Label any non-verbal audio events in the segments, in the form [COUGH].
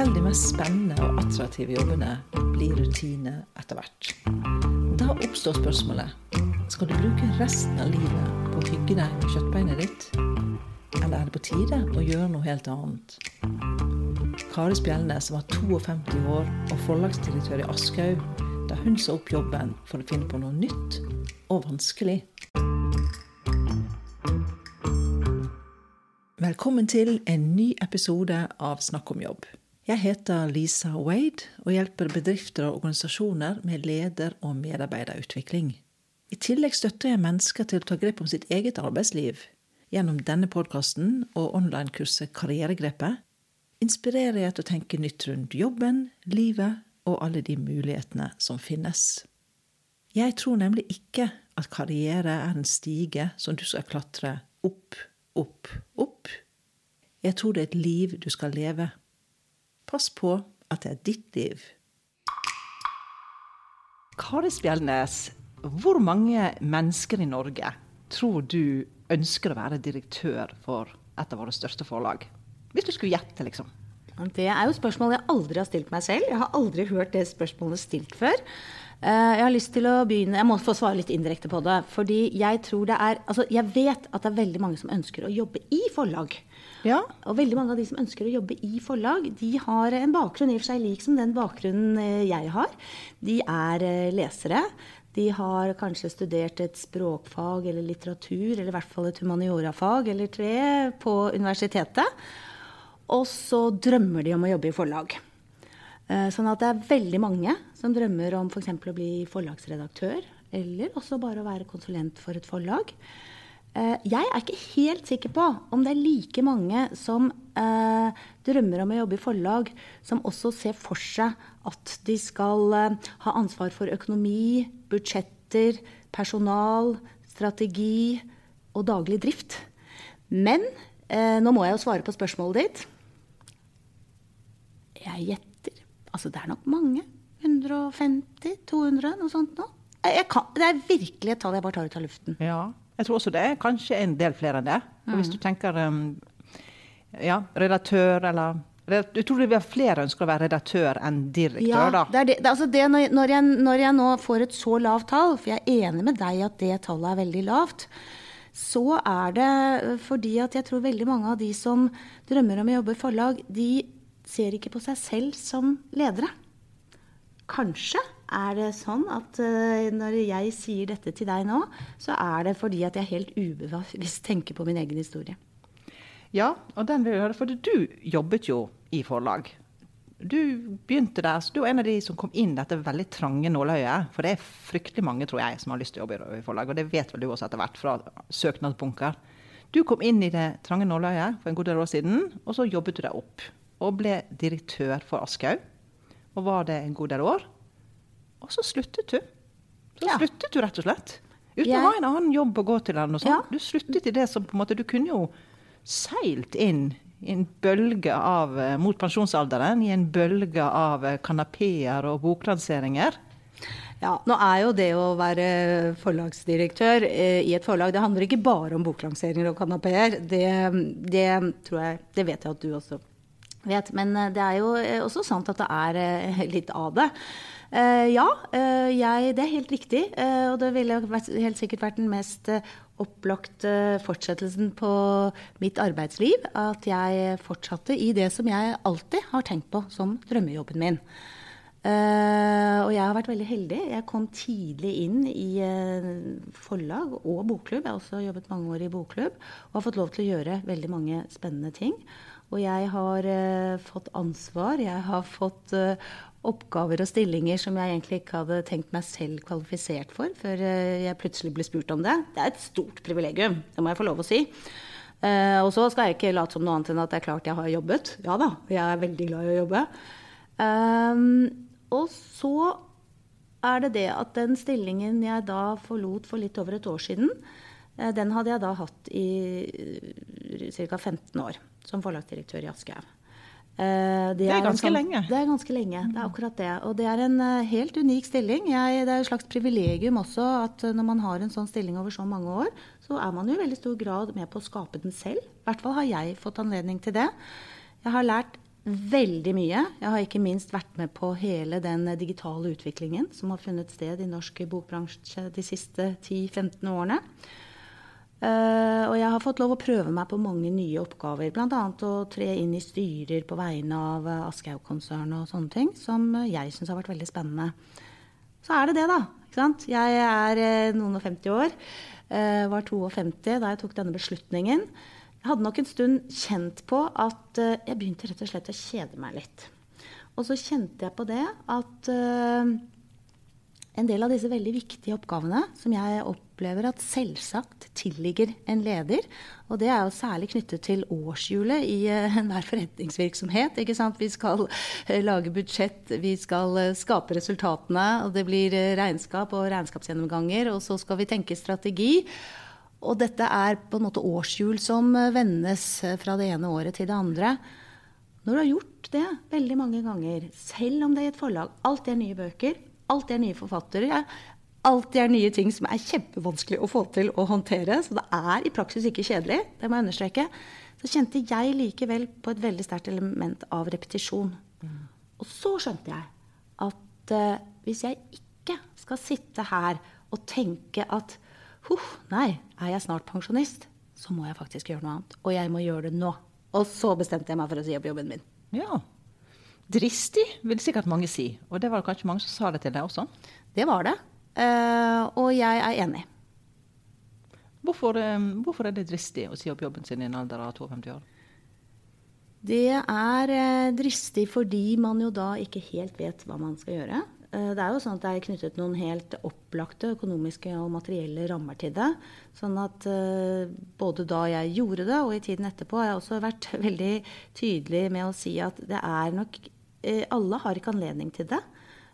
Selv de mest spennende og attraktive jobbene blir rutine etter hvert. Da oppstår spørsmålet skal du bruke resten av livet på å hygge deg med kjøttbeinet ditt, eller er det på tide å gjøre noe helt annet? Kari Spjelnes var 52 år og forlagsdirektør i Aschehoug da hun sa opp jobben for å finne på noe nytt og vanskelig. Velkommen til en ny episode av Snakk om jobb. Jeg heter Lisa Wade og hjelper bedrifter og organisasjoner med leder- og medarbeiderutvikling. I tillegg støtter jeg mennesker til å ta grep om sitt eget arbeidsliv. Gjennom denne podkasten og online-kurset Karrieregrepet inspirerer jeg til å tenke nytt rundt jobben, livet og alle de mulighetene som finnes. Jeg tror nemlig ikke at karriere er en stige som du skal klatre opp, opp, opp. Jeg tror det er et liv du skal leve. Pass på at det er ditt liv. Kari Spjeldnes, hvor mange mennesker i Norge tror du ønsker å være direktør for et av våre største forlag? Hvis du skulle gjette, liksom. Det er jo spørsmål jeg aldri har stilt meg selv. Jeg har aldri hørt det spørsmålet stilt før. Eh, jeg har lyst til å begynne, jeg må få svare litt indirekte på det. fordi jeg tror det er, altså jeg vet at det er veldig mange som ønsker å jobbe i forlag. Ja. Og veldig mange av de som ønsker å jobbe i forlag, de har en bakgrunn i og for seg lik som den bakgrunnen eh, jeg har. De er eh, lesere. De har kanskje studert et språkfag eller litteratur, eller i hvert fall et humaniorafag eller tre på universitetet. Og så drømmer de om å jobbe i forlag. Eh, sånn at det er veldig mange som drømmer om f.eks. å bli forlagsredaktør, eller også bare å være konsulent for et forlag. Eh, jeg er ikke helt sikker på om det er like mange som eh, drømmer om å jobbe i forlag, som også ser for seg at de skal ha ansvar for økonomi, budsjetter, personal, strategi og daglig drift. Men nå må jeg jo svare på spørsmålet ditt. Jeg gjetter Altså, det er nok mange. 150-200, noe sånt. Kan, det er virkelig et tall jeg bare tar ut av luften. Ja, jeg tror også det er kanskje en del flere enn det. Og hvis du tenker um, ja, redaktør eller jeg tror det blir flere ønsker å være redaktør enn direktør, ja, da. Det er det, altså det når, når, jeg, når, jeg, nå får et så lavt tall, for jeg er enig med deg at det tallet er veldig lavt, så er det fordi at jeg tror veldig mange av de som drømmer om å jobbe i forlag, de ser ikke på seg selv som ledere. Kanskje er det sånn at uh, når jeg sier dette til deg nå, så er det fordi at jeg helt ubevisst tenker på min egen historie. Ja, og den vil jeg høre, for du jobbet jo i forlag. Du begynte der, så du var en av de som kom inn dette veldig trange nåløyet. For det er fryktelig mange, tror jeg, som har lyst til å jobbe i forlag. Og det vet vel du også etter hvert, fra søknadsbunker. Du kom inn i det trange nåløyet for en god del år siden, og så jobbet du deg opp. Og ble direktør for Aschehoug. Og var det en god del år. Og så sluttet du. Så ja. sluttet du rett og slett. Uten jeg... å ha en annen jobb å gå til. eller noe sånt. Ja. Du sluttet i det som på en måte Du kunne jo seilt inn i en bølge av, eh, mot pensjonsalderen, i en bølge av eh, kanapeer og boklanseringer. Ja, nå er jo det å være forlagsdirektør eh, i et forlag, det handler ikke bare om boklanseringer og kanapeer. Det, det, tror jeg, det vet jeg at du også vet. Men eh, det er jo eh, også sant at det er eh, [LAUGHS] litt av det. Uh, ja, uh, jeg, det er helt riktig. Uh, og det ville helt sikkert vært den mest opplagte fortsettelsen på mitt arbeidsliv. At jeg fortsatte i det som jeg alltid har tenkt på som drømmejobben min. og jeg har vært veldig heldig. Jeg kom tidlig inn i forlag og bokklubb. Jeg har også jobbet mange år i bokklubb og har fått lov til å gjøre veldig mange spennende ting. Og jeg har uh, fått ansvar. Jeg har fått uh, oppgaver og stillinger som jeg egentlig ikke hadde tenkt meg selv kvalifisert for, før uh, jeg plutselig ble spurt om det. Det er et stort privilegium, det må jeg få lov å si. og så skal jeg ikke late som noe annet enn at det er klart jeg har jobbet. Ja da, jeg er veldig glad i å jobbe. Um, og så er det det at den stillingen jeg da forlot for litt over et år siden, den hadde jeg da hatt i ca. 15 år som forlagsdirektør i Aschehoug. Det det, det, er ganske sånn, lenge. Det er ganske lenge, det er akkurat det. Og det er en uh, helt unik stilling. Jeg, det er et slags privilegium også at uh, når man har en sånn stilling over så mange år, så er man jo i veldig stor grad med på å skape den selv. I hvert fall har jeg fått anledning til det. Jeg har lært veldig mye. Jeg har ikke minst vært med på hele den digitale utviklingen som har funnet sted i norsk bokbransje de siste 10-15 årene. Uh, og jeg har fått lov å prøve meg på mange nye oppgaver. Bl.a. å tre inn i styrer på vegne av uh, Aschehoug-konsernet og sånne ting, som jeg syns har vært veldig spennende. Så er det det, da. Jeg er uh, noen og 50 år. var 52 da jeg tok denne beslutningen. Jeg hadde nok en stund kjent på at jeg begynte rett og slett å kjede meg litt. Og så kjente jeg på det at en del av disse veldig viktige oppgavene som jeg opplever at selvsagt tilligger en leder, og det er jo særlig knyttet til årshjulet i uh, enhver forretningsvirksomhet. ikke sant? Vi skal uh, lage budsjett, vi skal uh, skape resultatene, og det blir regnskap og regnskapsgjennomganger, og så skal vi tenke strategi. Og dette er på en måte årshjul som vendes fra det ene året til det andre. Når du har gjort det veldig mange ganger, selv om det er i et forlag, alt er nye bøker, alltid er nye forfattere. Alltid er nye ting som er kjempevanskelig å få til å håndtere. Så det er i praksis ikke kjedelig. Det må jeg understreke. Så kjente jeg likevel på et veldig sterkt element av repetisjon. Og så skjønte jeg at uh, hvis jeg ikke skal sitte her og tenke at huh, nei, er jeg snart pensjonist, så må jeg faktisk gjøre noe annet. Og jeg må gjøre det nå. Og så bestemte jeg meg for å si opp jobben min. Ja, Dristig, vil sikkert mange si. Og det var det kanskje mange som sa det til deg også? Det var det. Uh, og jeg er enig. Hvorfor, um, hvorfor, er det dristig å si opp jobben sin i en alder av 52 år? Det er uh, dristig fordi man jo da ikke helt vet hva man skal gjøre. Det er jo sånn at det er knyttet noen helt opplagte økonomiske og materielle rammer til det. Sånn at både da jeg gjorde det og i tiden etterpå har jeg også vært [LAUGHS] veldig tydelig med å si at det er nok Eh, alle har ikke anledning til det.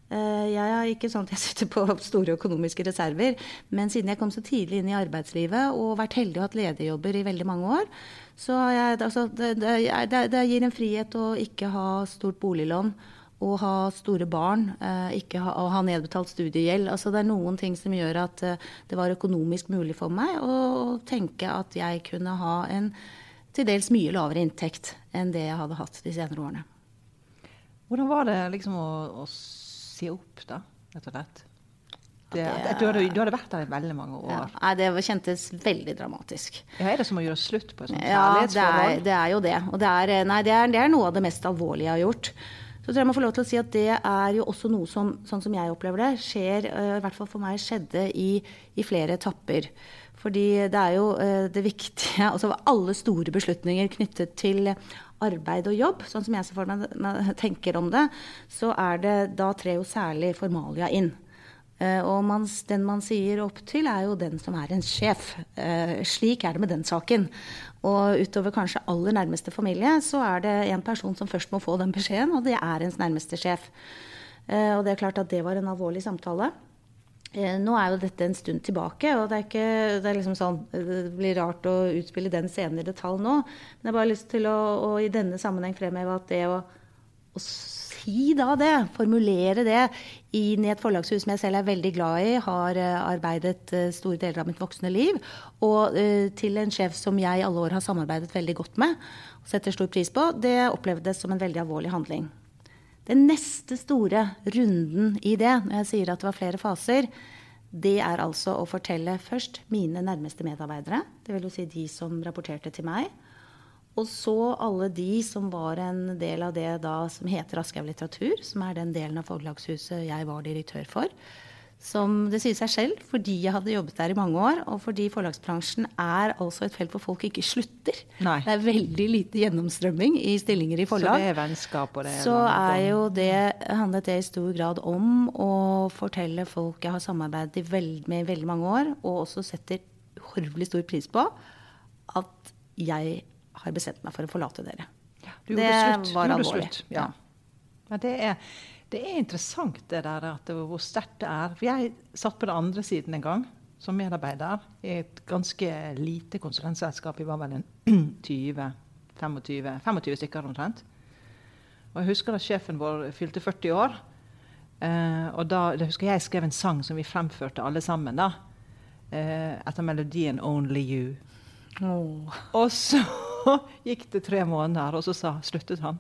Eh, jeg er ikke sånn at jeg [LAUGHS] sitter på store økonomiske reserver, men siden jeg kom så tidlig inn i arbeidslivet og vært heldig og hatt lederjobber i veldig mange år, så jeg, altså, det, det, det, gir en frihet å ikke ha stort boliglån og ha store barn, eh, ikke ha, og ha nedbetalt studiegjeld. Altså, det er noen ting som gjør at det var økonomisk mulig for meg å tenke at jeg kunne ha en til dels mye lavere inntekt enn det jeg hadde hatt de senere årene. Hvordan var det liksom å, å se opp, da, rett og slett? Det, du, hadde, du, hadde, vært der i veldig mange år. Ja, det kjentes veldig dramatisk. Ja, Er det som å gjøre slutt på et sånt ja, kjærlighetsforhold? Det, det er jo det. Og det er, nei, det er, det er, noe av det mest alvorlige jeg har gjort. Så tror jeg må få lov til å si at det er jo også noe som, sånn som jeg opplever det, skjer, eh, i hvert fall for meg, skjedde i, i flere etapper. Fordi det er jo uh, det viktige [LAUGHS] Altså alle store beslutninger knyttet til arbeid og jobb, sånn som jeg ser for meg tenker om det, så er det Da trer jo særlig formalia inn. Uh, og man, den man sier opp til, er jo den som er en sjef. Uh, slik er det med den saken. Og utover kanskje aller nærmeste familie, så er det en person som først må få den beskjeden, og det er ens nærmeste sjef. Uh, og det er klart at det var en alvorlig samtale. Nå er jo dette en stund tilbake, og det ikke, det liksom sånn, det blir rart å utspille den scenen i detalj nå. Men jeg har bare lyst til å, å i denne sammenheng fremheve at det å, å, si da det, formulere det inn i et forlagshus som jeg selv er veldig glad i, har uh, arbeidet store deler av mitt voksne liv, og til en sjef som jeg i alle år har samarbeidet veldig godt med og setter stor pris på, det opplevdes som en veldig alvorlig handling. Den neste store runden i det, når jeg sier at det var flere faser, det er altså å fortelle først mine nærmeste medarbeidere, vil Si de som rapporterte til meg, og så alle de som var en del av det da som heter Aschehoug litteratur, som er den delen av forlagshuset jeg var direktør for som det sier seg selv, fordi jeg hadde jobbet der i mange år, og fordi forlagsbransjen er altså et felt hvor folk ikke slutter. Nei. Det er veldig lite gjennomstrømming i stillinger i forlag. Så det er vennskap og det er Så er jo det, handlet det i stor grad om å fortelle folk jeg har samarbeidet med i veldig mange år, og også setter horvelig stor pris på, at jeg har bestemt meg for å forlate dere. Ja, det var alvorlig. Ja. ja. det er det er interessant det der at det, hvor sterkt det er. For jeg satt på den andre siden en gang som medarbeider i et ganske lite konsulentselskap. Vi var vel en 20, 25, 25 stykker omtrent. Og jeg husker da sjefen vår fylte 40 år. Eh, og da jeg husker jeg skrev en sang som vi fremførte alle sammen. da, eh, Etter melodien 'Only You'. Oh. Og så [LAUGHS] gikk det tre måneder, og så sa, sluttet han.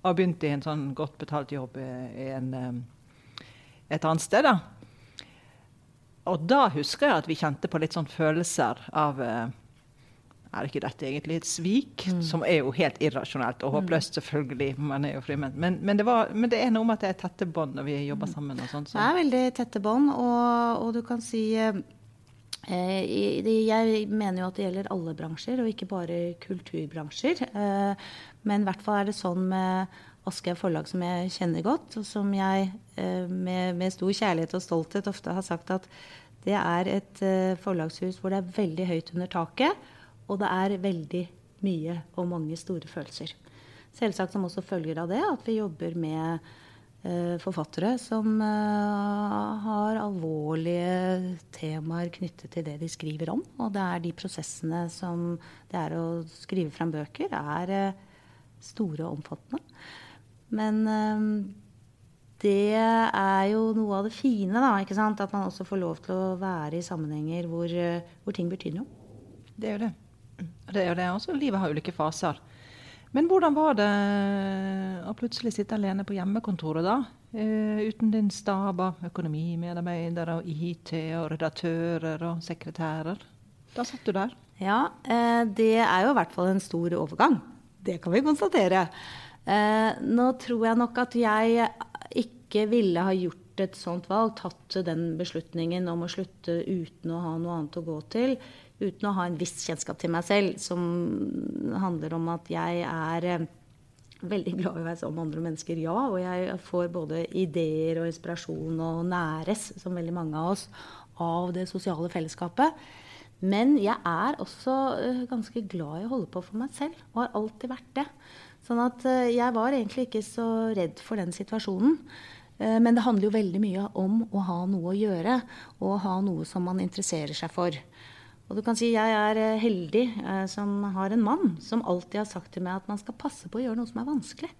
Og begynte i en sånn godt betalt jobb i en, et annet sted. da. Og da husker jeg at vi kjente på litt sånn følelser av eh, er ikke dette egentlig et svik? Mm. Som er jo helt irrasjonelt og håpløst, selvfølgelig. Man er jo fri, men, men, det, var, men det er noe med at det er tette bånd når vi jobber mm. sammen. og sånt. Så. Det er veldig tette bånd, og, og, du kan si eh, jeg mener jo at det gjelder alle bransjer, og ikke bare kulturbransjer. Eh, men i hvert fall er det sånn med Aschehoug forlag, som jeg kjenner godt, og som jeg eh, med, stor kjærlighet og stolthet ofte har sagt at det er et forlagshus hvor det er veldig høyt under taket og det er veldig mye og mange store følelser. Selvsagt som også følger av det at vi jobber med eh, forfattere som eh, har alvorlige temaer knyttet til det de skriver om. Og det er de prosessene som det er å skrive fram bøker, er eh, store og omfattende. Men eh, det er jo noe av det fine, da. ikke sant? At man også får lov til å være i sammenhenger hvor, eh, hvor ting betyr noe. Det er jo det. Det er jo det. Også livet har ulike faser. Men hvordan var det å plutselig sitte alene på hjemmekontoret, da? Uh, uten din stab av økonomimedarbeidere og IT og redaktører og sekretærer. Da satt du der. Ja, uh, det er jo i hvert fall en stor overgang. Det kan vi konstatere. Uh, nå tror jeg nok at jeg ikke ville ha gjort et sånt valg, tatt den beslutningen om å slutte uten å ha noe annet å gå til, uten å ha en viss kjennskap til meg selv, som handler om at jeg er eh, veldig glad i å være sammen med andre mennesker, ja. Og jeg får både ideer og inspirasjon og næres, som veldig mange av oss, av det sosiale fellesskapet. Men jeg er også eh, ganske glad i å holde på for meg selv, og har alltid vært det. Sånn at eh, jeg var egentlig ikke så redd for den situasjonen. Men det handler jo veldig mye om å ha noe å gjøre, og ha noe som man interesserer seg for. Og du kan si jeg er eh, heldig eh, som har en mann som alltid har sagt til meg at man skal passe på å gjøre noe som er vanskelig.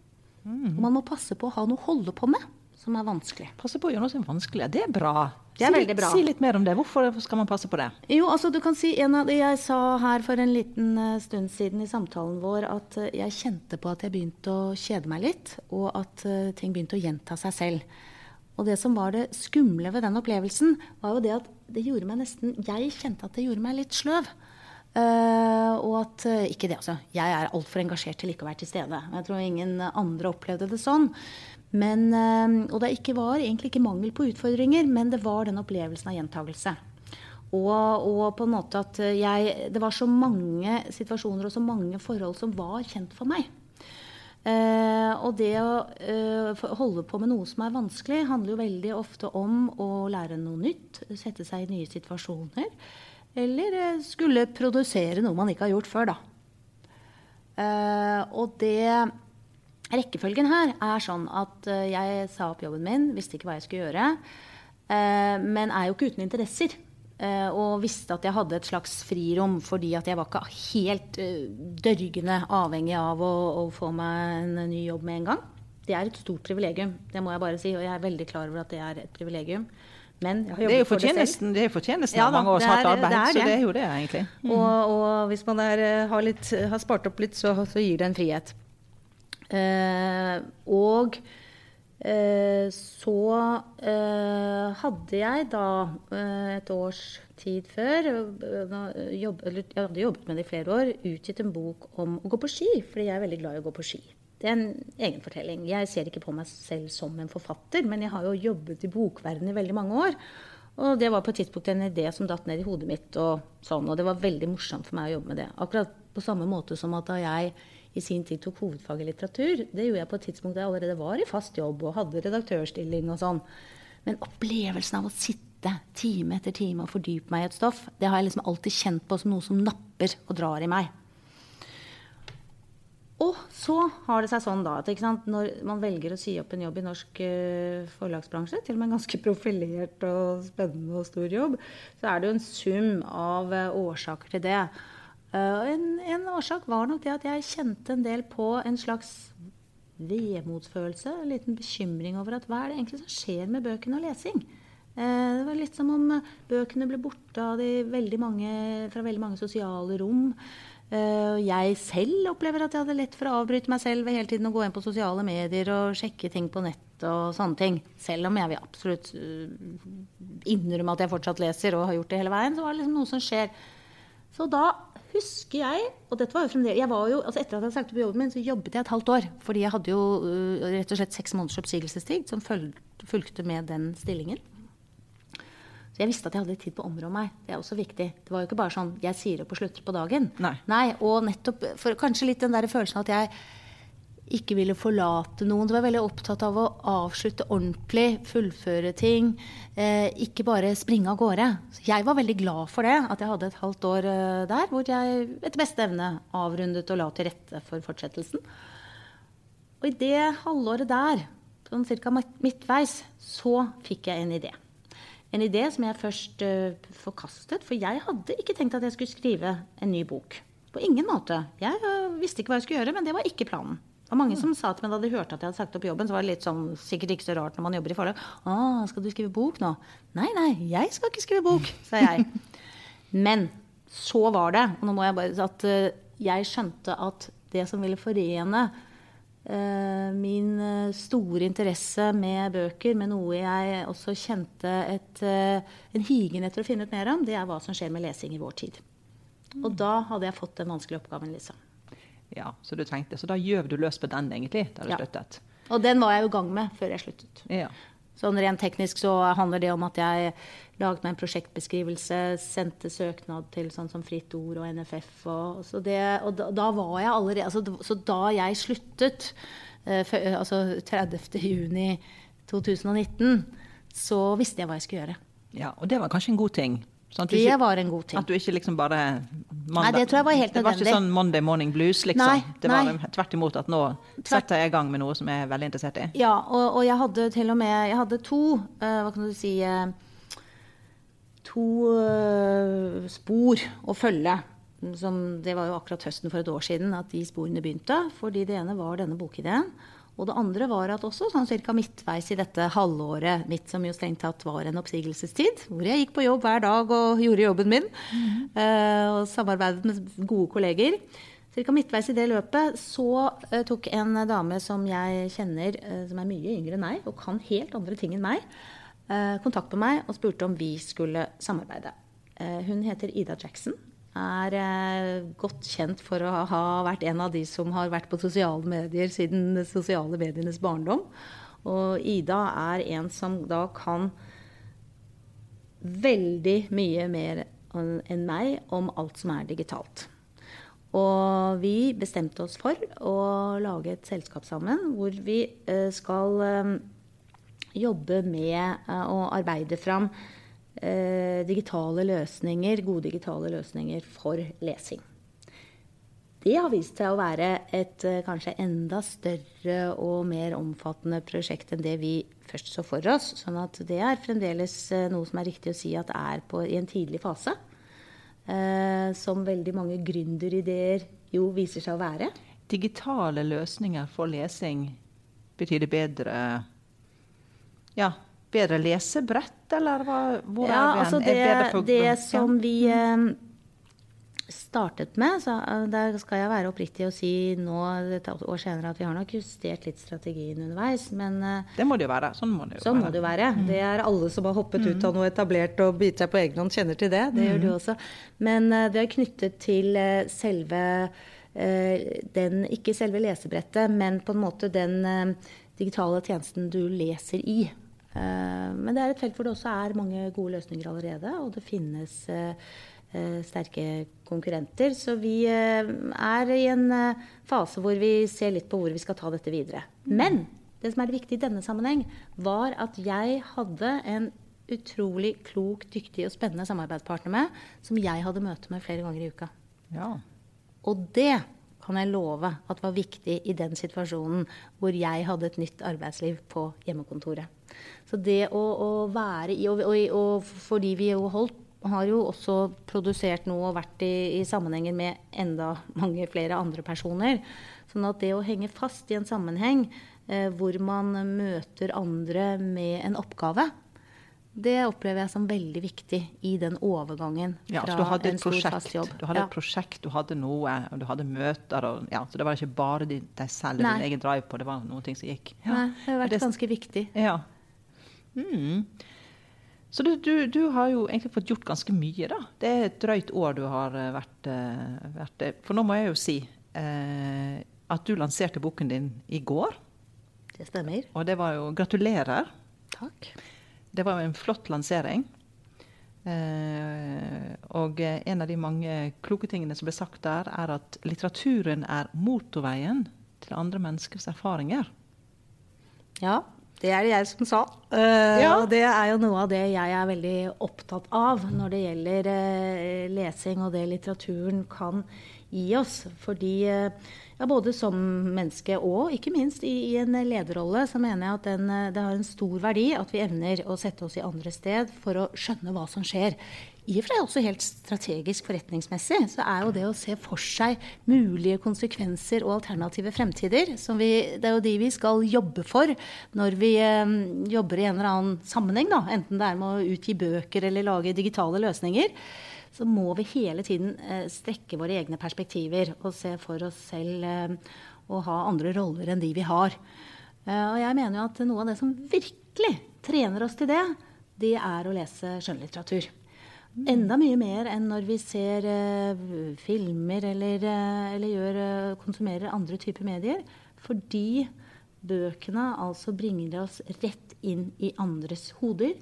Mm. Og man må passe på å ha noe å holde på med som er vanskelig. Passe på å gjøre noe som er vanskelig. Det er bra. Det er si, bra. Si litt mer om det. Hvorfor skal man passe på det? Jo, altså du kan si, en av det Jeg sa her for en liten eh, stund siden i samtalen vår at eh, jeg kjente på at jeg begynte å kjede meg litt, og at ting begynte å gjenta seg selv. Og det som var det skumle ved den opplevelsen, var jo det at det gjorde meg nesten Jeg kjente at det gjorde meg litt sløv. Uh, og at uh, Ikke det, altså. Jeg er altfor engasjert til ikke å være til stede. Jeg tror ingen andre opplevde det sånn. Men, uh, og det ikke var egentlig ikke mangel på utfordringer, men det var den opplevelsen av gjentagelse. Og, og, på en måte at jeg Det var så mange situasjoner og så mange forhold som var kjent for meg. Eh, og det å eh, holde på med noe som er vanskelig, handler jo veldig ofte om å lære noe nytt. Sette seg i nye situasjoner. Eller eh, skulle produsere noe man ikke har gjort før, da. Eh, og det Rekkefølgen her er sånn at eh, jeg sa opp jobben min, visste ikke hva jeg skulle gjøre. Eh, men er jo ikke uten interesser. Eh, og visste at jeg hadde et slags frirom fordi at jeg var ikke helt uh, dørgende avhengig av å, å, få meg en ny jobb med en gang. Det er et stort privilegium, det må jeg bare si. Og jeg er veldig klar over at det er et privilegium. Men det er jo fortjenesten, det er fortjenesten ja, av mange års hardt arbeid. Det det. Så det er jo det, egentlig. Mm. Og, og, hvis man er, eh, har, litt, har, spart opp litt, så, så gir det en frihet. Uh, og Eh, så eh, hadde jeg da eh, et års tid før jobb, eller, Jeg hadde jobbet med det i flere år. Utgitt en bok om å gå på ski, fordi jeg er veldig glad i å gå på ski. Det er en egen fortelling. Jeg ser ikke på meg selv som en forfatter, men jeg har jo jobbet i bokverdenen i veldig mange år. Og det var på et tidspunkt en idé som datt ned i hodet mitt, og sånn, og det var veldig morsomt for meg å jobbe med det. Akkurat på samme måte som at da jeg i sin tid tok hovedfag i litteratur. Det gjorde jeg på et tidspunkt da jeg allerede var i fast jobb og hadde redaktørstilling og sånn. Men opplevelsen av å sitte time etter time og fordype meg i et stoff, det har jeg liksom alltid kjent på som noe som napper og drar i meg. Og så har det seg sånn da, at når man velger å si opp en jobb i norsk uh, forlagsbransje, til og med en ganske [LAUGHS] profilert og spennende og stor jobb, så er det jo en sum av uh, årsaker til det. Uh, en, en, årsak var nok det at jeg kjente en del på en slags vemodsfølelse. En liten bekymring over at hva er det egentlig som skjer med bøkene og lesing? Uh, det var litt som om bøkene ble borte de veldig mange, fra veldig mange sosiale rom. Uh, jeg selv opplever at jeg hadde lett for å avbryte meg selv ved hele tiden å gå inn på sosiale medier og sjekke ting på nett og sånne ting. Selv om jeg vil absolutt innrømme at jeg fortsatt leser og har gjort det hele veien, så var det liksom noe som skjer. Så da husker jeg Og dette var jo fremdeles jeg var jo, altså Etter at jeg sagt opp jobben min, så jobbet jeg et halvt år. Fordi jeg hadde jo uh, rett og slett seks måneders oppsigelsestid som fulgte med den stillingen. Så jeg visste at jeg hadde tid på å områ meg. Det er også viktig. Det var jo ikke bare sånn jeg sier opp og slutter på dagen. Nei. Nei og nettopp for kanskje litt den der følelsen at jeg ikke ville forlate noen. Du var veldig opptatt av å avslutte ordentlig, fullføre ting. Eh, ikke bare springe av gårde. Jeg var veldig glad for det, at jeg hadde et halvt år eh, der hvor jeg etter beste evne avrundet og la til rette for fortsettelsen. Og i det halvåret der, sånn ca. midtveis, så fikk jeg en idé. En idé som jeg først uh, forkastet, for jeg hadde ikke tenkt at jeg skulle skrive en ny bok. På ingen måte. Jeg uh, visste ikke hva jeg skulle gjøre, men det var ikke planen. Det var mange som sa til meg da de hørte at jeg hadde sagt opp jobben, så var det litt sånn, sikkert ikke så rart når man jobber i forlag. 'Å, skal du skrive bok nå?' 'Nei, nei, jeg skal ikke skrive bok', sa jeg. Men så var det, og nå må jeg bare at uh, jeg skjønte at det som ville forene uh, min uh, store interesse med bøker, med noe jeg også kjente et, en higen etter å finne ut mer om, det er hva som skjer med lesing i vår tid. Og da hadde jeg fått den vanskelige oppgaven, Lisa. Ja, Så du trengte, så da gjøv du løs på den, egentlig, da du ja. sluttet? Og den var jeg jo i gang med før jeg sluttet. Ja. Sånn Rent teknisk så handler det om at jeg laget meg en prosjektbeskrivelse, sendte søknad til sånn som Fritt Ord og NFF. Og, så, det, og da, da, var jeg allerede altså, Så da jeg sluttet, eh, for, altså 30. juni 2019, så visste jeg hva jeg skulle gjøre. Ja, Og det var kanskje en god ting? Sånn det ikke, var en god ting. At du ikke liksom bare mandag, Nei, det tror jeg var helt nødvendig. Det var ikke sånn Monday morning blues, liksom. Nei, det var nei. tvert imot at nå setter jeg i gang med noe som jeg er veldig interessert i. Ja, og, og jeg hadde til og med Jeg hadde to, uh, hva kan du si uh, To uh, spor å følge. Som, det var jo akkurat høsten for et år siden at de sporene begynte. Fordi det ene var denne bokideen. Og det andre var at også sånn ca. midtveis i dette halvåret mitt, som jo strengt tatt var en oppsigelsestid, hvor jeg gikk på jobb hver dag og gjorde jobben min, mm. og samarbeidet med gode kolleger. Ca. midtveis i det løpet så uh, tok en dame som jeg kjenner, uh, som er mye yngre enn meg, og kan helt andre ting enn meg, kontakt med meg og spurte om vi skulle samarbeide. hun heter Ida Jackson er eh, godt kjent for å ha vært en av de som har vært på sosiale medier siden sosiale medienes barndom. Og Ida er en som da kan veldig mye mer enn meg om alt som er digitalt. Og vi bestemte oss for å lage et selskap sammen hvor vi eh, skal eh, jobbe med å arbeide fram digitale løsninger, gode digitale løsninger for lesing. Det har vist seg å være et eh, kanskje enda større og mer omfattende prosjekt enn det vi først så for oss. Sånn at det er fremdeles eh, noe som er riktig å si at det er på, i en tidlig fase. Eh, som veldig mange gründerideer jo viser seg å være. Digitale løsninger for lesing, betyr det bedre ja, bedre lesebrett, eller hva, hvor ja, er vi altså det, er det som vi eh, startet med, så uh, der skal jeg være oppriktig og si nå et år senere at vi har nok justert litt strategien underveis, men uh, Det må det jo være. Sånn må det jo sånn være. Det, være. Mm. det er alle som har hoppet mm. ut av noe etablert og bitt seg på egen hånd, kjenner til det. Det mm. gjør du også. Men det er knyttet til selve den, ikke selve lesebrettet, men på en måte den digitale tjenesten du leser i. Eh, men det er et felt hvor det også er mange gode løsninger allerede, og det finnes eh, eh, sterke konkurrenter. Så vi er i en fase hvor vi ser litt på hvor vi skal ta dette videre. Mm. Men det som er viktig i denne sammenheng, var at jeg hadde en utrolig klok, dyktig og spennende samarbeidspartner med, som jeg hadde møte med flere ganger i uka. Ja. Og det kan jeg love at var viktig i den situasjonen hvor jeg hadde et nytt arbeidsliv på hjemmekontoret. Så det å, å være i og, og, og, fordi vi jo holdt har jo også produsert noe og vært i, i, sammenhenger med enda mange flere andre personer. Sånn at det å henge fast i en sammenheng eh, hvor man møter andre med en oppgave, Det opplever jeg som veldig viktig i den overgangen Ja, fra en stor, fast jobb. du hadde ja. et prosjekt, du hadde noe, og du hadde møter. Og, ja, så det var ikke bare de- deg selv og din egen drive på, det var noen ting som gikk. Ja. Nei, det har vært Det- ganske viktig. Ja. Mm. Så du, du, du har jo egentlig fått gjort ganske mye, da. Det er et drøyt år du har eh, vært, eh, vært. For nå må jeg jo si eh, at du lanserte boken din i går. Det stemmer. Og det var jo Gratulerer. Takk. Det var en flott lansering. Eh, og en av de mange kloke tingene som ble sagt der, er at litteraturen er motorveien til andre menneskers erfaringer. Ja, det er det jeg som sa. Eh, Ja. Og det er jo noe av det jeg er veldig opptatt av når det gjelder eh, lesing og det litteraturen kan gi oss. Fordi eh, ja, både som menneske og ikke minst i, i en lederrolle, så mener jeg at den, eh, det har en stor verdi at vi evner å sette oss i andre sted for å skjønne hva som skjer. I og for seg også helt strategisk forretningsmessig, så er jo det å se for seg mulige konsekvenser og alternative fremtider, som vi, det er jo de vi skal jobbe for når vi eh, jobber i en eller annen sammenheng, da. enten det er med å utgi bøker eller lage digitale løsninger. Så må vi hele tiden eh, strekke våre egne perspektiver og se for oss selv eh, og ha andre roller enn de vi har. Eh, og jeg mener jo at noe av det som virkelig trener oss til det, det er å lese skjønnlitteratur. Enda mye mer enn når vi ser eh, filmer eller, eh, eller gjør, eh, konsumerer andre typer medier. Fordi bøkene altså bringer oss rett inn i andres hoder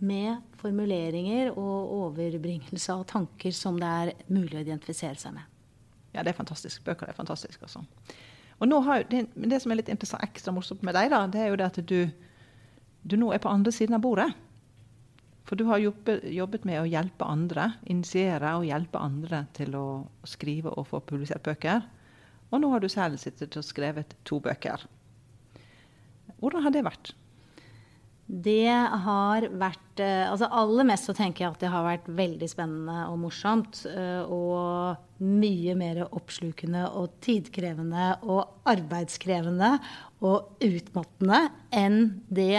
med formuleringer og overbringelse av tanker som det er mulig å identifisere seg med. Ja, det er fantastisk. Bøker er fantastisk, Også. Og nå har, det, det som er litt ekstra morsomt med deg, da, det er jo det at du, du nå er på andre siden av bordet. For du har jobbet, jobbet med å hjelpe andre, initiere og hjelpe andre til å skrive og få publisert bøker. Og nå har du selv sittet og skrevet to bøker. Hvordan har det vært? Det har vært eh, altså Aller mest så tenker jeg at det har vært veldig spennende og morsomt. eh, Og mye mer oppslukende og tidkrevende og arbeidskrevende og utmattende enn det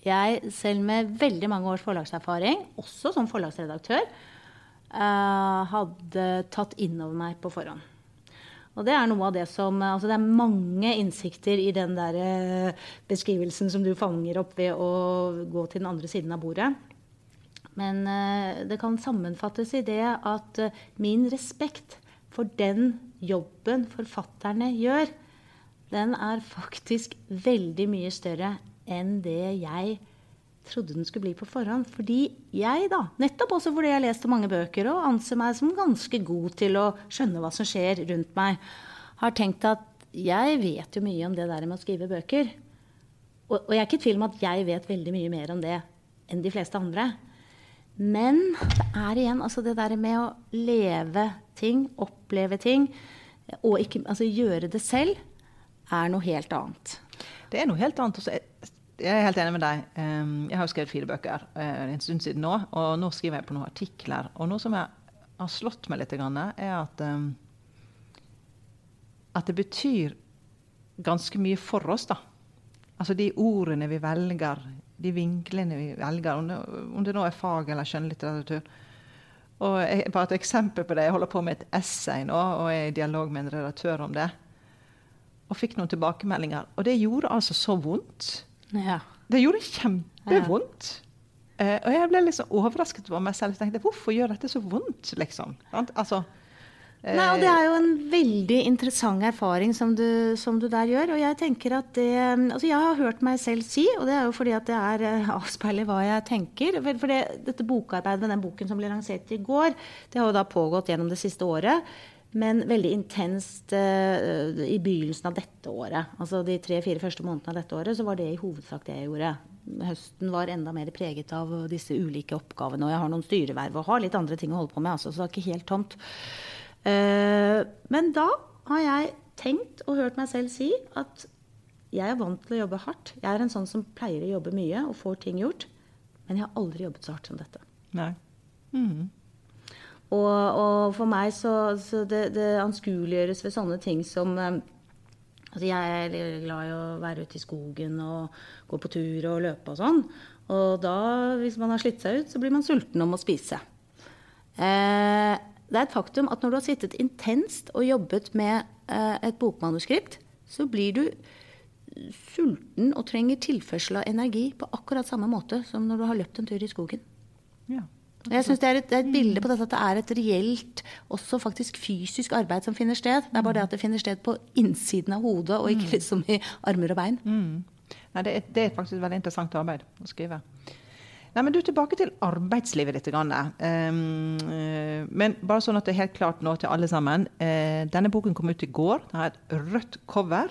jeg, selv med veldig mange års forlagserfaring, også som forlagsredaktør, eh, hadde tatt inn over meg på forhånd. Og det er noe av det som altså Det er mange innsikter i den der eh, beskrivelsen som du fanger opp ved å gå til den andre siden av bordet. Men eh, det kan sammenfattes i det at eh, min respekt for den jobben forfatterne gjør, den er faktisk veldig mye større enn det jeg trodde den skulle bli på forhånd. Fordi jeg, da, nettopp også fordi jeg har lest mange bøker og anser meg som ganske god til å skjønne hva som skjer rundt meg, har tenkt at jeg vet jo mye om det der med å skrive bøker. Og, og jeg er ikke i tvil om at jeg vet veldig mye mer om det enn de fleste andre. Men det er igjen altså det der med å leve ting, oppleve ting, og ikke, altså gjøre det selv, er noe helt annet. Det er noe helt annet. Også, jeg er helt enig med deg. Jeg har jo skrevet fire bøker eh, en stund siden nå, og nå skriver jeg på noen artikler. Og noe som jeg har slått meg litt, er at, at det betyr ganske mye for oss, da. Altså de ordene vi velger, de vinklene vi velger, om det nå er fag eller skjønnlitteratur. Og jeg, bare et eksempel på det. Jeg holder på med et essay nå og er i dialog med en redaktør om det. Og fikk noen tilbakemeldinger. Og det gjorde altså så vondt. Ja. Det gjorde kjempevondt. Eh, og jeg ble liksom overrasket over meg selv. Jeg tenkte, Hvorfor gjør dette så vondt? liksom? Altså, eh, Nei, og Det er jo en veldig interessant erfaring som du, som du der gjør. Og jeg tenker at det Altså, jeg har hørt meg selv si, og det er jo fordi at det er eh, avspeiler hva jeg tenker. For det, dette bokarbeidet med den boken som ble lansert i går, det har jo da pågått gjennom det siste året. Men veldig intenst uh, i begynnelsen av dette året. Altså de tre-fire første månedene av dette året, så var det i hovedsak det jeg gjorde. Høsten var enda mer preget av disse ulike oppgavene. Og jeg har noen styreverv og har litt andre ting å holde på med, altså, så det er ikke helt tomt. Uh, men da har jeg tenkt og hørt meg selv si at jeg er vant til å jobbe hardt. Jeg er en sånn som pleier å jobbe mye og får ting gjort. Men jeg har aldri jobbet så hardt som dette. Nei. Mhm. Og, og for meg så, så det, det anskueliggjøres ved sånne ting som eh, Altså jeg er glad i å være ute i skogen og gå på tur og løpe og sånn. Og da, hvis man har slitt seg ut, så blir man sulten om å spise. Eh, det er et faktum at når du har sittet intenst og jobbet med eh, et bokmanuskript, så blir du sulten og trenger tilførsel av energi på akkurat samme måte som når du har løpt en tur i skogen. Ja. Jeg synes det er, et, det er et bilde på dette at det er et reelt, også faktisk fysisk arbeid som finner sted. Det er bare det at det finner sted på innsiden av hodet, og ikke liksom i armer og bein. Nei, det, er, det er faktisk et veldig interessant arbeid å skrive. Nei, men du, Tilbake til arbeidslivet litt. Grann. Um, men bare sånn at det er helt klart nå til alle sammen. Uh, denne boken kom ut i går. Den har et rødt cover.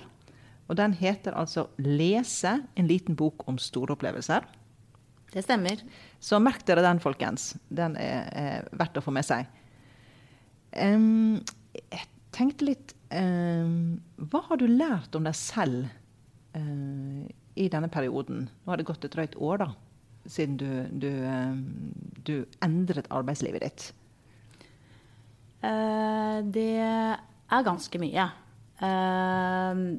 Og den heter altså 'Lese en liten bok om store opplevelser'. Det stemmer. Så merk dere den, folkens. Den er, er verdt å få med seg. Um, jeg tenkte litt um, Hva har du lært om deg selv uh, i denne perioden? Nå har det gått et drøyt år, da siden du, du, du endret arbeidslivet ditt? Uh, det er ganske mye. Uh,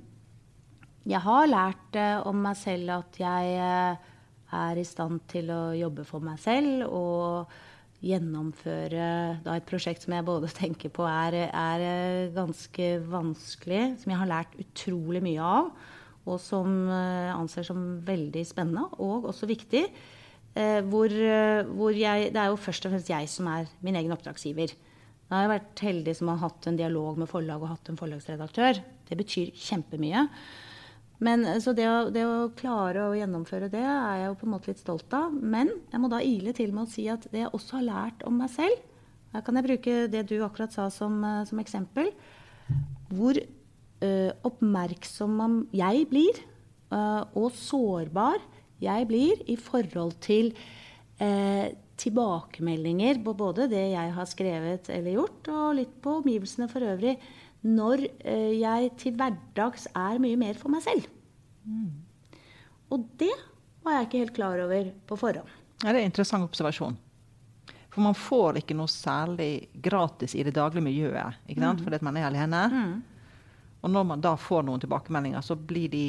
jeg har lært om meg selv at jeg er i stand til å jobbe for meg selv og gjennomføre da, et prosjekt som jeg både [LAUGHS] tenker på er, er ganske vanskelig, som jeg har lært utrolig mye av og som anser som veldig spennende og også viktig. Eh, hvor, hvor jeg, det er jo først og fremst jeg som er min egen oppdragsgiver. Da har jeg vært heldig som har hatt en dialog med forlag og hatt en forlagsredaktør. Det betyr kjempemye. Men, så det å, det å, klare å gjennomføre det er jeg jo på en måte litt stolt av. Men jeg må da ile til med å si at det jeg også har lært om meg selv Her kan jeg bruke det du akkurat sa som, som eksempel. Hvor uh, oppmerksom jeg blir, uh, og sårbar jeg blir i forhold til uh, tilbakemeldinger på både det jeg har skrevet eller gjort, og litt på omgivelsene for øvrig, når eh, jeg til hverdags er mye mer for meg selv. Mm. Og det var jeg ikke helt klar over på forhånd. Ja, det er en interessant observasjon. For man får ikke noe særlig gratis i det daglige miljøet ikke sant? Mm. fordi man er alene. Mm. Og når man da får noen tilbakemeldinger, så blir de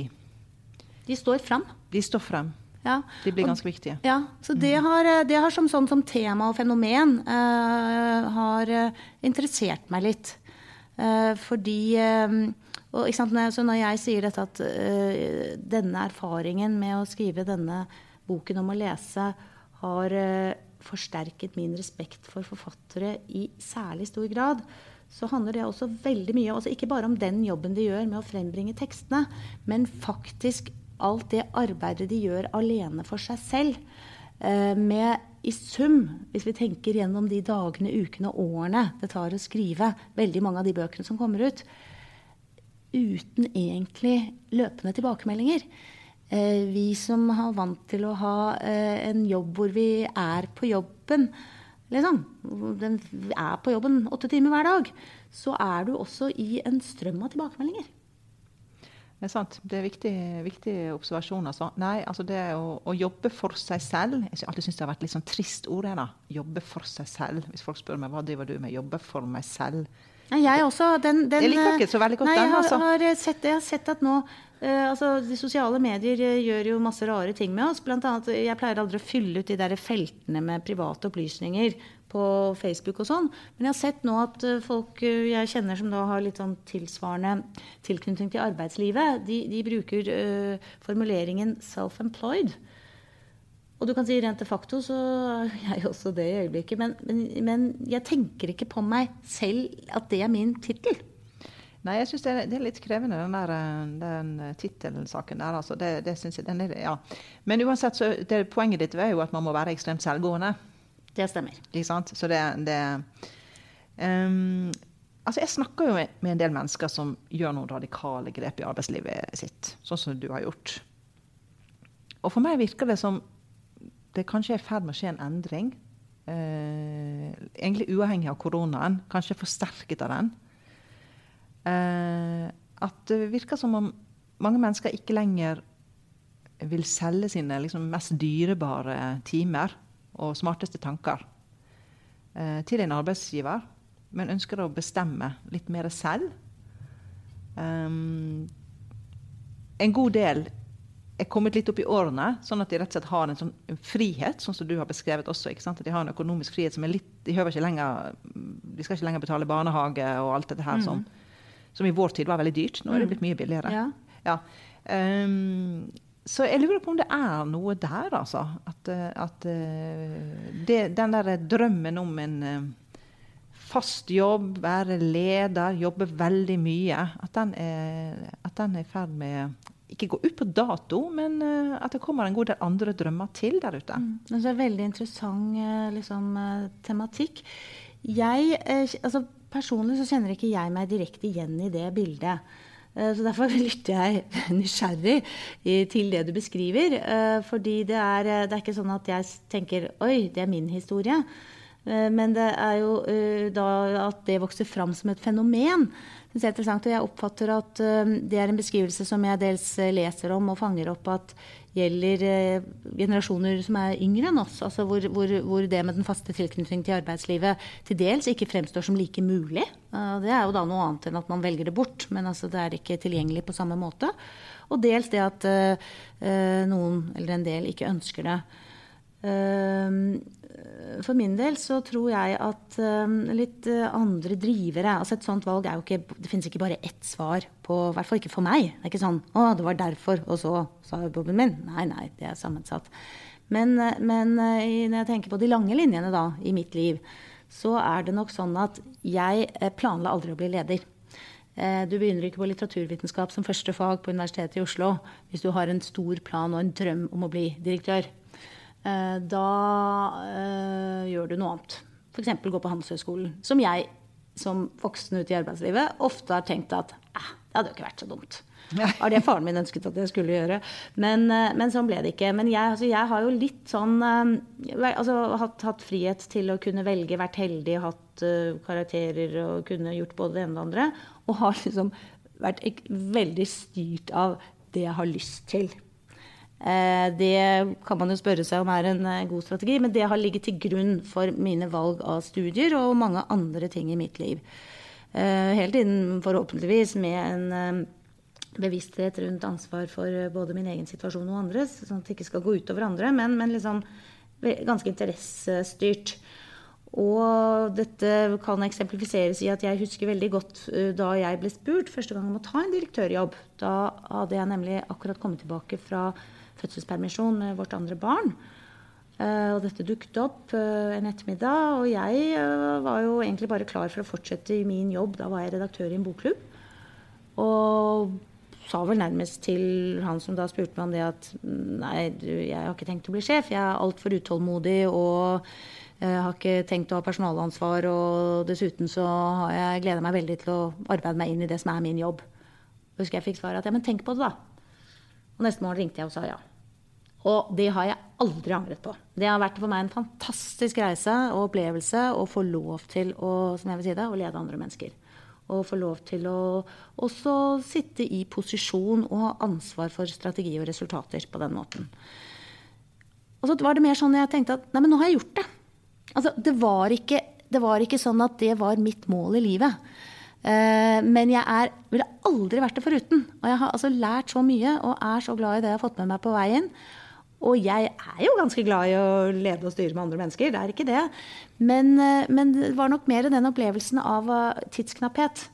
De står fram. De står frem. Ja. De blir ganske viktige. Ja, så det mm. har, det har som, sånn, som tema og fenomen uh, har uh, interessert meg litt. Uh, fordi og, sant, Så når jeg sier dette at denne erfaringen med å skrive denne boken om å lese har forsterket min respekt for forfattere i særlig stor grad, så handler det også veldig mye altså ikke bare om den jobben de gjør med å frembringe tekstene, men faktisk alt det arbeidet de gjør alene for seg selv, eh, med i sum, hvis vi tenker gjennom de dagene, ukene og årene det tar å skrive veldig mange av de bøkene som kommer ut, uten egentlig løpende tilbakemeldinger. Eh, vi som er vant til å ha eh, en jobb hvor vi er på jobben, liksom, vi er på jobben åtte timer hver dag, så er du også i en strøm av tilbakemeldinger. Det er sant. Det er viktig, viktig observasjon. Altså. Nei, altså det å, å, jobbe for seg selv Jeg har alltid syntes det har vært litt sånn trist ord. da. Jobbe for seg selv. Hvis folk spør meg hva driver du med, jobbe for meg selv. Nei, jeg også. Den, den, jeg liker ikke så veldig godt nei, den. Altså. Jeg, har sett, jeg har sett at nå uh, altså, De sosiale medier uh, gjør jo masse rare ting med oss. Blant annet, jeg pleier aldri å fylle ut de der feltene med private opplysninger på Facebook og sånn. Men jeg har sett nå at eh, folk eh, jeg kjenner som da har litt sånn tilsvarende tilknytning til arbeidslivet, de, de bruker uh, formuleringen 'self-employed'. Og du kan si rent de facto så er [LAUGHS] jeg også det i øyeblikket. Men, men, men jeg tenker ikke på meg selv at det er min tittel. Nei, jeg syns det, det, er litt krevende, den, der, den tittelsaken der. Altså. Det, det synes jeg, den er, ja. Men uansett, så det, poenget ditt er jo at man må være ekstremt selvgående. Det stemmer. Ikke sant? Så det, det um, Altså, jeg snakker jo med en del mennesker som gjør noen radikale grep i arbeidslivet sitt, sånn som du har gjort. Og for meg virker det som det kanskje er i ferd med å skje en endring. Eh, egentlig uavhengig av koronaen, kanskje forsterket av den. Eh, at det virker som om mange mennesker ikke lenger vil selge sine liksom, mest dyrebare timer og smarteste tanker eh, til en arbeidsgiver, men ønsker å bestemme litt mer selv. Um, en god del er kommet litt opp i årene, sånn at de rett og slett har en sånn frihet, sånn som du har beskrevet også. At de har en økonomisk frihet som er litt De, ikke lenger, de skal ikke lenger betale barnehage og alt dette her mm. som, som, i vår tid var veldig dyrt. Nå er det blitt mye billigere. Ja. ja. Um, så jeg lurer på om det er noe der, altså. At, at det, den der drømmen om en fast jobb, være leder, jobbe veldig mye, at den er, i ferd med ikke gå ut på dato, men at det kommer en god del andre drømmer til der ute. Mm. Det er en veldig interessant liksom, tematikk. Jeg, altså, personlig så kjenner ikke jeg meg direkte igjen i det bildet. Så Derfor [LAUGHS] lytter jeg nysgjerrig til det du beskriver. Fordi det er, det er ikke sånn at jeg tenker oi, det er min historie. Men det er jo da at det vokser fram som et fenomen det er interessant, og Jeg oppfatter at uh, det er en beskrivelse som jeg dels leser om og fanger opp at gjelder generasjoner som er yngre enn oss. altså hvor, hvor, hvor, det med den faste tilknytning til arbeidslivet til dels ikke fremstår som like mulig. det er jo da noe annet enn at man velger det bort, men altså det er ikke tilgjengelig på samme måte. Og dels det at noen, eller en del, ikke ønsker det. Uh, for min del så tror jeg at um, litt uh, andre drivere altså Et sånt valg er jo ikke Det finnes ikke bare ett svar på I hvert fall ikke for meg. Det er ikke sånn 'Å, det var derfor, og så sa jobben min'. Nei, nei, det er sammensatt. Men, uh, men når jeg tenker på de lange linjene da, i mitt liv, så er det nok sånn at jeg planla aldri å bli leder. Du begynner ikke på litteraturvitenskap som første fag på Universitetet i Oslo hvis du har en stor plan og en drøm om å bli direktør. Eh, da øh, gjør du noe annet. F.eks. gå på Handelshøyskolen. Som jeg som voksen ute i arbeidslivet ofte har tenkt at eh, det hadde jo ikke vært så dumt. [LAUGHS] Var det faren min ønsket at jeg skulle gjøre. Men, men sånn ble det ikke. Men jeg, altså, jeg har jo litt sånn altså, hatt, hatt, frihet til å kunne velge, vært heldig, hatt uh, karakterer og kunne gjort både det ene og det andre. Og har liksom vært veldig styrt av det jeg har lyst til. Eh, det kan man jo spørre seg om er en eh, god strategi, men det har ligget til grunn for mine valg av studier og mange andre ting i mitt liv. Helt innen forhåpentligvis med en bevissthet rundt ansvar for både min egen situasjon og andres, sånn at det ikke skal gå utover andre, men, men liksom ganske interessestyrt. Og dette kan eksemplifiseres i at jeg husker veldig godt da jeg ble spurt første gang om å ta en direktørjobb. Da hadde jeg nemlig akkurat kommet tilbake fra fødselspermisjon med vårt andre barn. Uh, og dette dukket opp uh, en ettermiddag, og jeg uh, var jo egentlig bare klar for å fortsette i min jobb. Da var jeg redaktør i en bokklubb. Og sa vel nærmest til han som da spurte meg om det, at nei, du, jeg har ikke tenkt å bli sjef. Jeg er altfor utålmodig og har ikke tenkt å ha personalansvar. Og dessuten så har jeg gleda meg veldig til å arbeide meg inn i det som er min jobb. Husker jeg fikk svaret at ja, men tenk på det, da. Og neste morgen ringte jeg og sa ja. Og det har jeg aldri angret på. Det har vært for meg en fantastisk reise og opplevelse å få lov til å, som jeg vil si det, å lede andre mennesker. Og få lov til å også sitte i posisjon og ha ansvar for strategi og resultater på den måten. Og så var det mer sånn jeg tenkte at nei, men nå har jeg gjort det. Altså, det var ikke, det var ikke sånn at det var mitt mål i livet. Uh, men jeg er, ville aldri vært det foruten. Og jeg har altså lært så mye og er så glad i det jeg har fått med meg på veien. Og jeg er jo ganske glad i å lede og styre med andre mennesker, det er ikke det. Men, eh, men det var nok mer den opplevelsen av eh, tidsknapphet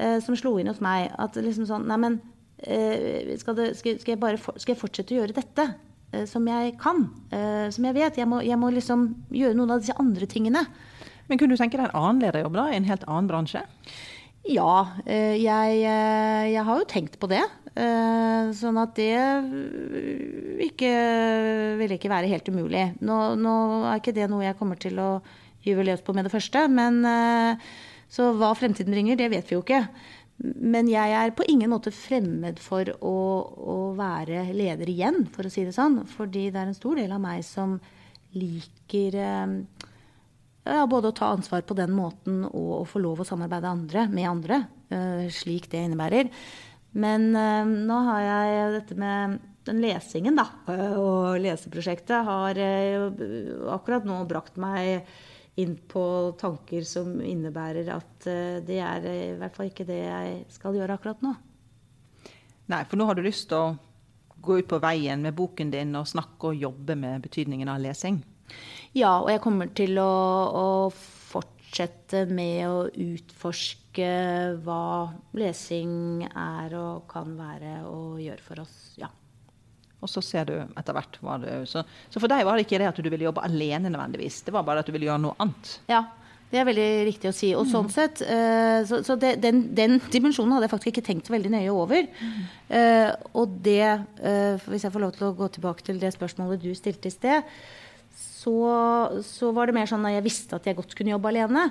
eh, som slo inn hos meg. At liksom sånn Nei, men eh, skal, det, skal, skal, jeg bare for, skal jeg fortsette å gjøre dette? Eh, som jeg kan, eh, som jeg vet. Jeg må, jeg må, liksom gjøre noen av disse andre tingene. Men kunne du tenke deg en annen lederjobb, da? I en helt annen bransje? Ja, jeg, jeg har jo tenkt på det. Eh, sånn at det ikke, vil ikke være helt umulig. Nå, nå, er ikke det noe jeg kommer til å gyve løs på med det første. Men, eh, så hva fremtiden bringer, det vet vi jo ikke. Men jeg er på ingen måte fremmed for å, å, være leder igjen, for å si det sånn. Fordi det er en stor del av meg som liker eh, ja, både å ta ansvar på den måten og å få lov å samarbeide andre, med andre, slik det innebærer. Men uh, nå har jeg dette med den lesingen, da, og leseprosjektet har uh, akkurat nå brakt meg inn på tanker som innebærer at uh, det er i hvert fall ikke det jeg skal gjøre akkurat nå. Nei, for nå har du lyst til å gå ut på veien med boken din og snakke og jobbe med betydningen av lesing? Ja, og jeg kommer til å, å fortsette med å utforske hva lesing er og kan være og gjøre for oss. Ja. Og så ser du etter hvert hva du så, så, for deg var det ikke det at du ville jobbe alene nødvendigvis, det var bare at du ville gjøre noe annet? Ja, det er veldig riktig å si. Og sånn sett, uh, så, så det, den, den, dimensjonen hadde jeg faktisk ikke tenkt veldig nøye over. Uh, og det, uh, hvis jeg får lov til å gå tilbake til det spørsmålet du stilte i sted, så, så var det mer sånn at jeg visste at jeg godt kunne jobbe alene.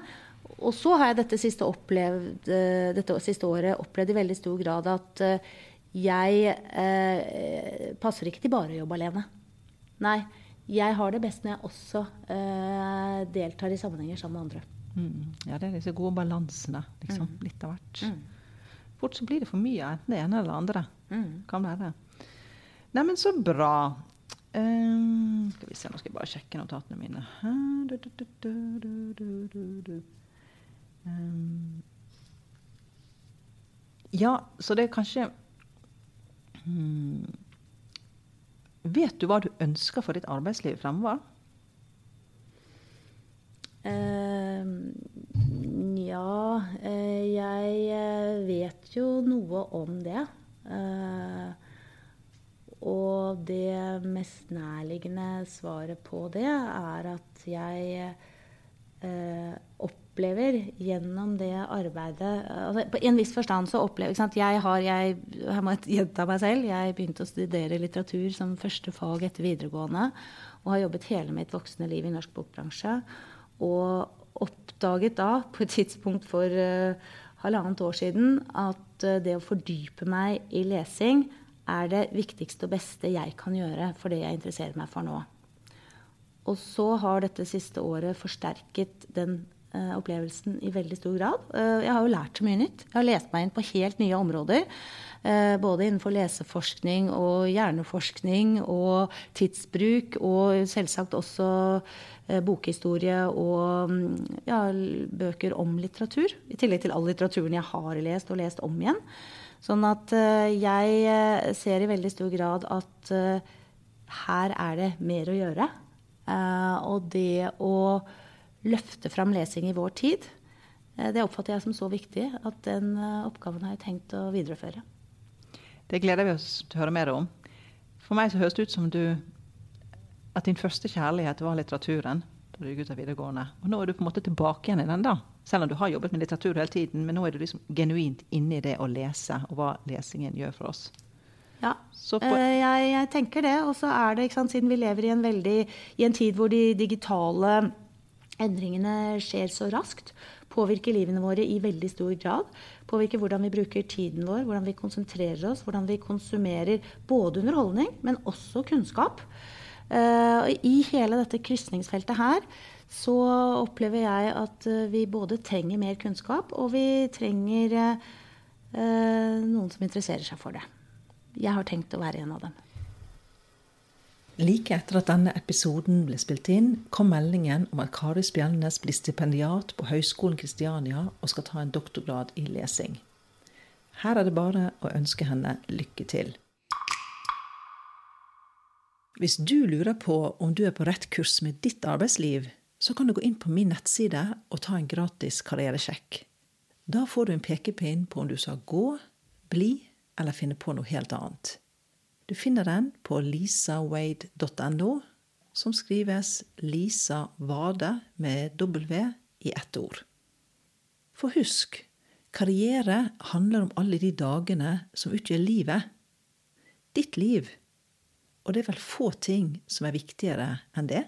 Og så har jeg dette siste, opplevd, dette siste året opplevd i veldig stor grad at jeg eh, passer ikke til bare å jobbe alene. Nei. Jeg har det best når jeg også eh, deltar i sammenhenger sammen med andre. Mm. Ja, det er disse gode balansene. Liksom. Mm. Litt av hvert. Mm. Fort så blir det for mye enten det ene eller det andre. Mm. Kan være. Neimen, så bra. Um, skal vi se, Nå skal jeg bare sjekke notatene mine. Um, ja, så det er kanskje Hmm. Vet du hva du ønsker for ditt arbeidsliv fremover? Uh, ja, uh, jeg eh, vet jo noe om det. Uh, og det mest nærliggende svaret på det er at jeg eh, opplever gjennom det arbeidet altså, På en viss forstand så opplever jeg, har, jeg, jeg må gjenta meg selv. Jeg begynte å studere litteratur som første fag etter videregående. Og har jobbet hele mitt voksne liv i norsk bokbransje. Og oppdaget da, på et tidspunkt for eh, halvannet år siden, at eh, det å fordype meg i lesing er det viktigste og beste jeg kan gjøre for det jeg interesserer meg for nå. Og så har dette siste året forsterket den uh, opplevelsen i veldig stor grad. Uh, jeg har jo lært så mye nytt. Jeg har lest meg inn på helt nye områder. Uh, både innenfor leseforskning og hjerneforskning og tidsbruk, og selvsagt også bokhistorie og mm, ja, bøker om litteratur. I tillegg til all litteraturen jeg har lest og lest om igjen. Sånn at jeg ser i veldig stor grad at her er det mer å gjøre. Og det å løfte fram lesing i vår tid. Eh, det oppfatter jeg som så viktig at den eh, oppgaven har jeg tenkt å videreføre. Det gleder vi oss til å høre mer om. For meg så høres det ut som du at din første kjærlighet var litteraturen. da du gikk ut av videregående. Og nå er du på en måte tilbake igjen i den, da. Selv om du har jobbet med litteratur hele tiden. Men nå er du liksom genuint inne i det å lese, og hva lesingen gjør for oss. Ja, eh, jeg, jeg, tenker det. Og så er det, sant, siden vi lever i en, veldig, i en tid hvor de digitale endringene skjer så raskt, påvirker livene våre i veldig stor grad. Påvirker hvordan vi bruker tiden vår, hvordan vi konsentrerer oss, hvordan vi konsumerer både underholdning, men også kunnskap. Uh, I hele dette krysningsfeltet her så opplever jeg at uh, vi både trenger mer kunnskap, og vi trenger eh, noen som interesserer seg for det. Jeg har tenkt å være en av dem. Like etter at denne episoden ble spilt inn, kom meldingen om at Kari Spjelnes blir stipendiat på Høgskolen Kristiania og skal ta en doktorgrad i lesing. Her er det bare å ønske henne lykke til. Hvis du lurer på om du er på rett kurs med ditt arbeidsliv, så kan du gå inn på min nettside og ta en gratis karrieresjekk. Da får du en pekepinn på om du skal gå, bli eller finne på noe helt annet. Du finner den på lisawade.no, som skrives Lisa Vade med W i ett ord. For husk, karriere handler om alle de dagene som utgjør livet. Ditt liv. Og det er vel få ting som er viktigere enn det?